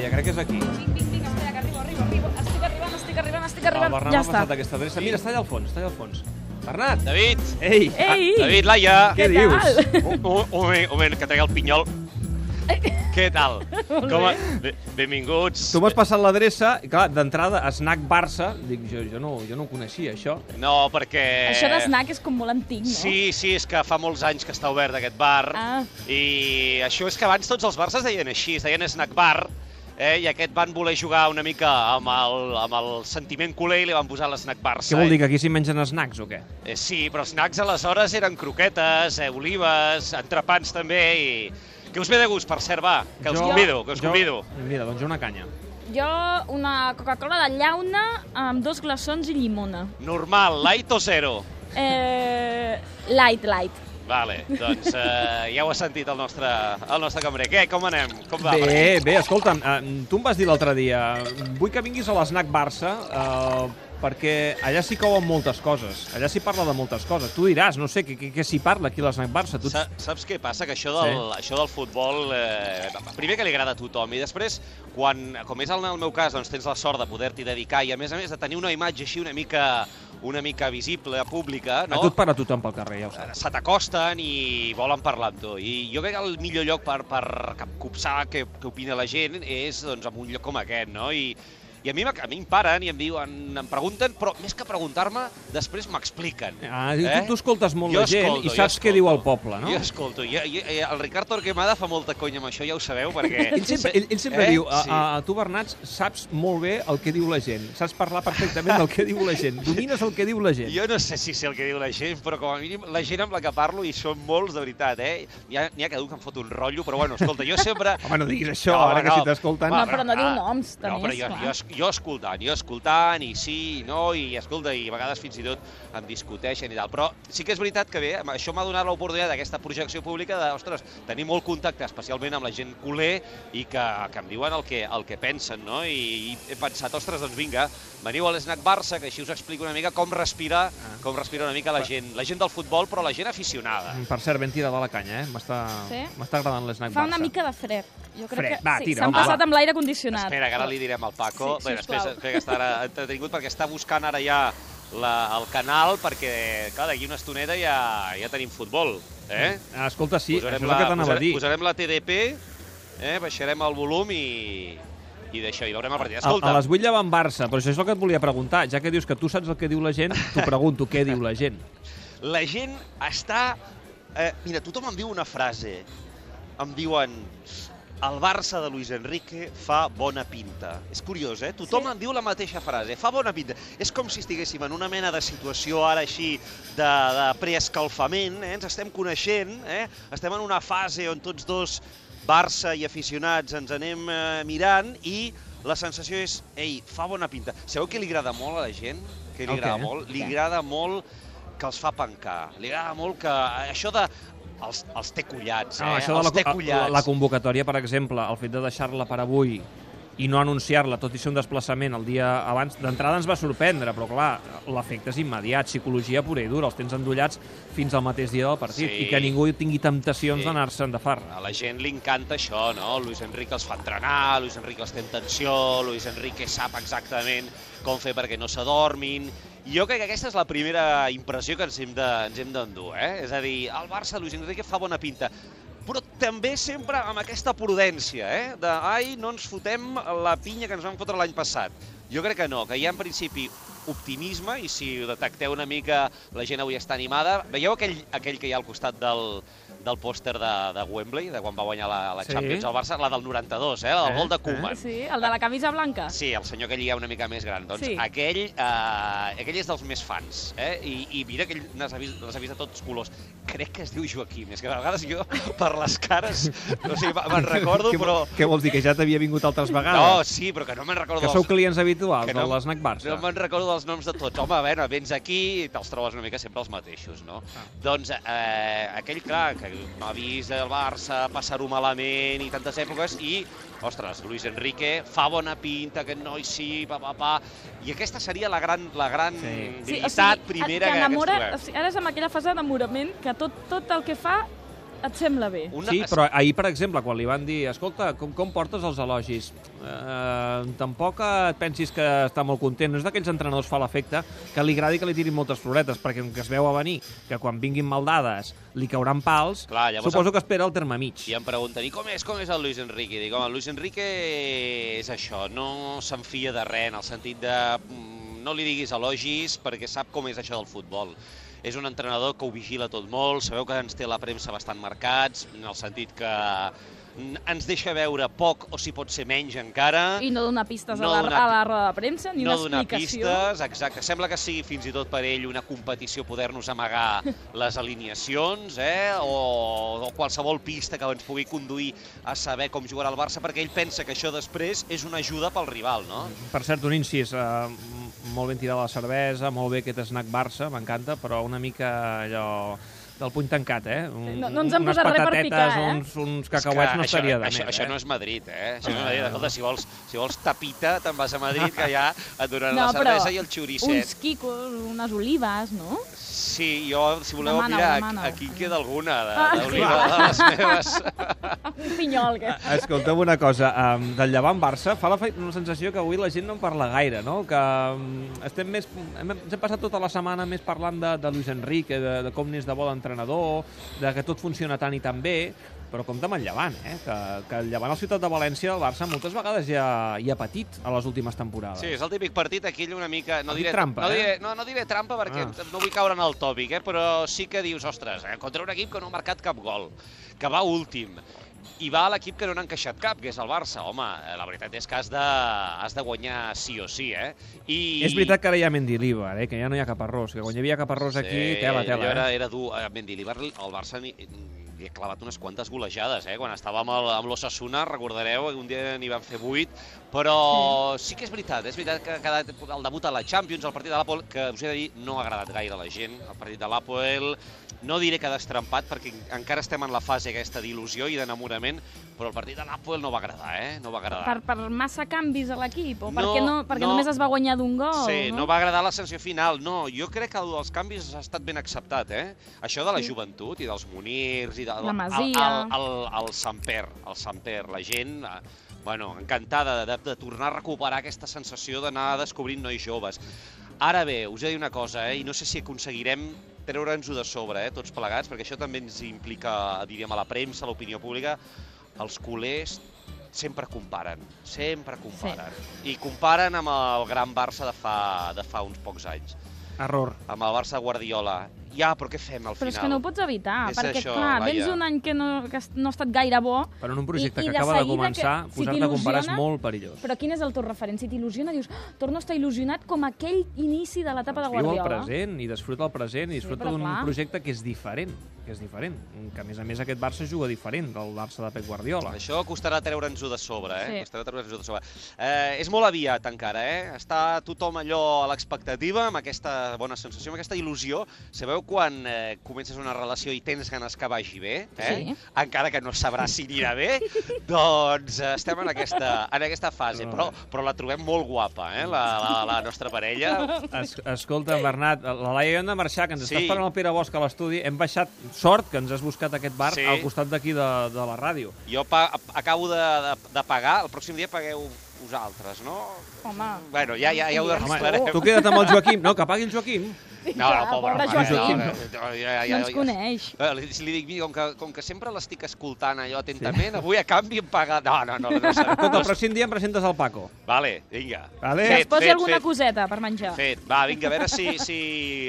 Laia, crec que és aquí. Vinc, vinc, vinc, espera, que arribo, arribo, arribo. Estic arribant, estic arribant, estic El arribant. Bernat ja m'ha està. passat aquesta adreça. Mira, està allà al fons, està allà al fons. Bernat! David! Ei! Ei! David, Laia! Què Què dius? tal? Un, un, un, moment, un moment, que trec el pinyol. Què tal? Com a... Be- Benvinguts. Tu m'has passat l'adreça, clar, d'entrada, Snack Barça, dic, jo, jo, no, jo no ho coneixia, això. No, perquè... Això d'snack és com molt antic, no? Sí, sí, és que fa molts anys que està obert aquest bar. Ah. I això és que abans tots els bars es deien així, es deien snack bar, eh? i aquest van voler jugar una mica amb el, amb el sentiment culer i li van posar l'snack Barça. Què vol dir, eh? que aquí s'hi mengen snacks o què? Eh, sí, però els snacks aleshores eren croquetes, eh, olives, entrepans també, i... Que us ve de gust, per cert, va, que us convido, que us convido. Mira, doncs jo una canya. Jo, una Coca-Cola de llauna amb dos glaçons i llimona. Normal, light o zero? Eh, light, light. Vale, doncs eh, ja ho ha sentit el nostre, el nostre cambrer. Què, com anem? Com va? Bé, bé, escolta'm, eh, tu em vas dir l'altre dia, vull que vinguis a l'Snack Barça, eh, perquè allà s'hi couen moltes coses, allà s'hi parla de moltes coses. Tu diràs, no sé, què, què, s'hi parla aquí a l'Snack Barça? Tu... Sa saps què passa? Que això del, sí. això del futbol, eh, primer que li agrada a tothom, i després, quan, com és el, el meu cas, doncs tens la sort de poder-t'hi dedicar i, a més a més, de tenir una imatge així una mica, una mica visible, pública, no? A tu et para tothom pel carrer, ja ho saps. se t'acosten i volen parlar amb tu. I jo crec que el millor lloc per, per copsar què, què opina la gent és doncs, en un lloc com aquest, no? I, i a mi, a mi em paren i em diuen, em pregunten, però més que preguntar-me, després m'expliquen. Ah, tu, tu escoltes molt Jo la gent escolto, i saps què diu el poble, no? Jo escolto. Jo, jo, eh, el Ricard Torquemada fa molta conya amb això, ja ho sabeu, perquè... Ell sempre, ell, ell sempre Eh? diu, a, a, a tu, Bernat, saps molt bé el que diu la gent. Saps parlar perfectament del que diu la gent. Domines el que diu la gent. Jo no sé si sé el que diu la gent, però com a mínim la gent amb la que parlo, i són molts, de veritat, eh? N'hi ha, ha que diu que em fot un rotllo, però bueno, escolta, jo sempre... Home, no diguis això, No, ara que no. si t'escolten... No, però no diu noms, No, també, però jo, jo, jo escoltant, jo escoltant, i sí, i no, i escolta, i a vegades fins i tot em discuteixen i tal. Però sí que és veritat que bé, això m'ha donat l'oportunitat d'aquesta projecció pública de, ostres, tenir molt contacte, especialment amb la gent culer, i que, que em diuen el que, el que pensen, no? I, I he pensat, ostres, doncs vinga, veniu a l'Snac Barça, que així us explico una mica com respira, com respira una mica la gent, la gent del futbol, però la gent aficionada. Per cert, ben tirada la canya, eh? M'està Sí? m'està agradant l'Snack Fa Barça. una mica de fred. Jo crec Fred, que va, sí, tira, s'han passat amb l'aire condicionat. Espera, que ara li direm al Paco. Sí, Bé, després, espera que estarà entretingut perquè està buscant ara ja la, el canal perquè, clar, d'aquí una estoneta ja, ja tenim futbol. Eh? Ah, Escolta, sí, això és posarem, el que t'anava a posarem, dir. posarem la TDP, eh? baixarem el volum i, i d'això, i veurem el partit. A, Escolta, a les 8 ja va en Barça, però això és el que et volia preguntar. Ja que dius que tu saps el que diu la gent, t'ho pregunto, què diu la gent? la gent està... Eh, mira, tothom em diu una frase. Em diuen el Barça de Luis Enrique fa bona pinta. És curiós, eh? Tothom Sí. diu la mateixa frase, fa bona pinta. És com si estiguéssim en una mena de situació ara així de, de preescalfament, eh? ens estem coneixent, eh? estem en una fase on tots dos, Barça i aficionats, ens anem eh, mirant i la sensació és, ei, fa bona pinta. Sabeu què li agrada molt a la gent? Què li El agrada molt? Li agrada molt que els fa pencar. Li agrada molt que això de els, els té collats, eh? Ah, això de els té la, la, collats. la convocatòria, per exemple, el fet de deixar-la per avui i no anunciar-la, tot i ser un desplaçament el dia abans, d'entrada ens va sorprendre, però clar, l'efecte és immediat, psicologia pura i dura, els tens endollats fins al mateix dia del partit, Sí. i que ningú tingui temptacions Sí. d'anar-se'n de far. A la gent li encanta això, no? Luis Enrique els fa entrenar, Luis Enrique els té en tensió, Luis Enrique sap exactament com fer perquè no s'adormin. Jo crec que aquesta és la primera impressió que ens hem de- d'endur, eh? És a dir, el Barça, Luis Enrique fa bona pinta però també sempre amb aquesta prudència, eh? De, ai, no ens fotem la pinya que ens vam fotre l'any passat. Jo crec que no, que hi ha en principi optimisme i si ho detecteu una mica la gent avui està animada. Veieu aquell, aquell que hi ha al costat del, del pòster de, de Wembley, de quan va guanyar la, la Sí. Champions al Barça, la del 92, eh? la del Eh, gol de eh. Koeman. Sí, el de la camisa blanca. Sí, el senyor que hi ha una mica més gran. Doncs Sí. aquell, eh, aquell és dels més fans. Eh? I, I mira que ell les ha, vist, les ha vist de tots colors. Crec que es diu Joaquim. És que a vegades jo, per les cares, no sé, me'n recordo, però... Què vols dir, que ja t'havia vingut altres vegades? No, sí, però que no me'n recordo que sou dels... clients habituals que de no- l'Snac Barça. No me'n recordo dels noms de tots. Home, a veure, vens aquí i te'ls trobes una mica sempre els mateixos, no? Ah. Doncs eh, aquell, clar, que m'ha vist el Barça passar-ho malament i tantes èpoques i, ostres, Luis Enrique fa bona pinta, aquest noi sí, pa, pa, pa... I aquesta seria la gran, la gran Sí. debilitat primera que que, que ens enamora, trobem. o sigui, ara és en aquella fase d'enamorament que tot, tot el que fa et sembla bé. Una, Sí, però ahir, per exemple, quan li van dir escolta, com, com portes els elogis? Eh, tampoc et pensis que està molt content. No és d'aquells entrenadors fa l'efecte que li agradi que li tirin moltes floretes, perquè com que es veu a venir que quan vinguin maldades li cauran pals, Clar, llavors suposo que espera el terme mig. I em pregunten, i com és, com és el Luis Enrique? Dic, home, el Luis Enrique és això, no s'enfia de res, en el sentit de mm, no li diguis elogis perquè sap com és això del futbol. És un entrenador que ho vigila tot molt, sabeu que ens té la premsa bastant marcats, en el sentit que ens deixa veure poc o si pot ser menys encara. I no donar pistes No a, la, donar a la roda de premsa, ni no una donar explicació. pistes, exacte. Sembla que sigui fins i tot per ell una competició poder-nos amagar les alineacions, eh? o, o qualsevol pista que ens pugui conduir a saber com jugarà el Barça, perquè ell pensa que això després és una ajuda pel rival, no? Per cert, un incís, eh, molt ben tirada la cervesa, molt bé aquest snack Barça, m'encanta, però una mica allò del puny tancat, eh? Un, No- no ens han posat res per picar, eh? uns, uns cacauets no estaria de això, més, això eh? no és Madrid, eh? Això no és Madrid. Escolta, si vols, si vols tapita, te'n vas a Madrid, que ja et donaran No, la però cervesa i el xuricet. uns quicos, unes olives, no? Sí, jo, si voleu, Demana-ho, mira, demana-ho. aquí en queda alguna de, Ah, d'oliva de les meves. Un pinyol, que... Escolteu una cosa, um, del Llevant Barça fa la, fe- la sensació que avui la gent no en parla gaire, no? Que um, estem més, hem, ens hem passat tota la setmana més parlant de, de Luis Enrique, de, de com n'és de bo d'entrenador, de que tot funciona tan i tan bé, però compte amb el Llevant, eh? Que, que el Llevant a la ciutat de València, el Barça, moltes vegades ja hi ha patit a les últimes temporades. Sí, és el típic partit aquell una mica... No diré, trampa, no, eh? diré, no, no diré trampa perquè Ah. no vull caure en el tòpic, eh? però sí que dius, ostres, eh? contra un equip que no ha marcat cap gol, que va últim, i va a l'equip que no n'ha encaixat cap, que és el Barça. Home, eh, la veritat és que has de, has de guanyar sí o sí, eh? I... És veritat que ara hi ha Mendilibar, eh? que ja no hi ha cap arròs, que quan hi havia cap arròs aquí, tela, tela. Era, Eh? era dur. A Mendilibar, el Barça ni, li ha clavat unes quantes golejades, eh? Quan estava amb, el- amb l'Ossassuna, recordareu, un dia n'hi van fer 8, però sí. que és veritat, és veritat que cada, el debut a la Champions, el partit de l'Apol, que us he de dir, no ha agradat gaire a la gent, el partit de l'Apoel, no diré que destrampat, perquè encara estem en la fase aquesta d'il·lusió i d'enamorament, però el partit de l'Apoel no va agradar, eh? No va agradar. Per, per massa canvis a l'equip? O No, perquè, no, perquè no. només es va guanyar d'un gol? Sí, no? no va agradar la sanció final. No, jo crec que el dels canvis ha estat ben acceptat, eh? Això de la Sí. joventut i dels Munirs i de, La Masia. El, el, el, el Samper, el Samper, la gent, eh, bueno, encantada de, de, tornar a recuperar aquesta sensació d'anar descobrint nois joves. Ara bé, us he de dir una cosa, eh? i no sé si aconseguirem treure'ns-ho de sobre, eh? tots plegats, perquè això també ens implica, diríem, a la premsa, a l'opinió pública, els culers sempre comparen, sempre comparen. I comparen amb el gran Barça de fa, de fa uns pocs anys, Error. amb el Barça de Guardiola. Ja, però què fem al Però final? és que no ho pots evitar, És perquè, això, clar, Laia. vens un any que no, que no ha estat gaire bo, Però en un projecte I- i que de acaba de seguida començar, si posar-te a comparar és molt perillós. però quin és el teu referent? Si t'il·lusiona, dius, ah, torno a estar il·lusionat com aquell inici de l'etapa de Doncs viu el Guardiola. present i disfruta el present i Sí, disfruta però d'un projecte que és diferent, que és diferent, que a més a més aquest Barça juga diferent del Barça de Pep Guardiola. Això costarà treure'ns-ho de sobre, eh? Sí. Costarà treure'ns-ho de sobre. Eh, és molt aviat encara, eh? Està tothom allò a l'expectativa, amb aquesta bona sensació, amb aquesta il·lusió. Sabeu quan eh, comences una relació i tens ganes que vagi bé, eh? Sí. Encara que no sabràs si anirà bé, doncs eh, estem en aquesta, en aquesta fase. Però, però la trobem molt guapa, eh? La, la, la nostra parella. Es, escolta, Bernat, la Laia i hem de marxar, que ens Sí. està esperant el Pere Bosch a l'estudi. Hem baixat, sort que ens has buscat aquest bar Sí. al costat d'aquí de, de la ràdio. Jo pa acabo de, de, de pagar, el pròxim dia pagueu vosaltres, no? Home, Bueno, ja, ja, ja ho arreglarem. Tu queda't amb el Joaquim. No, que pagui el Joaquim. No, no, pobre, pobre Joaquim. no, no, ja, ja, no ens ja, coneix. Eh, Li, li dic, mira, com que, com que sempre l'estic escoltant allò atentament, avui a canvi em paga... No, no, no. no, serà- Escolta, no, el pròxim dia em presentes el Paco. Vale, vinga. Vale? Que Fet, es posi fet, alguna fet. coseta per menjar. Fet. Va, vinga, a veure si, si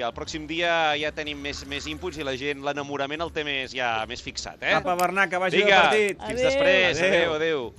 el pròxim dia ja tenim més, més inputs i la gent l'enamorament el té més, ja més fixat, eh? Apa, Bernat, que vagi bé el Vinga, partit. fins Adéu. després. Adéu. Adéu, adéu.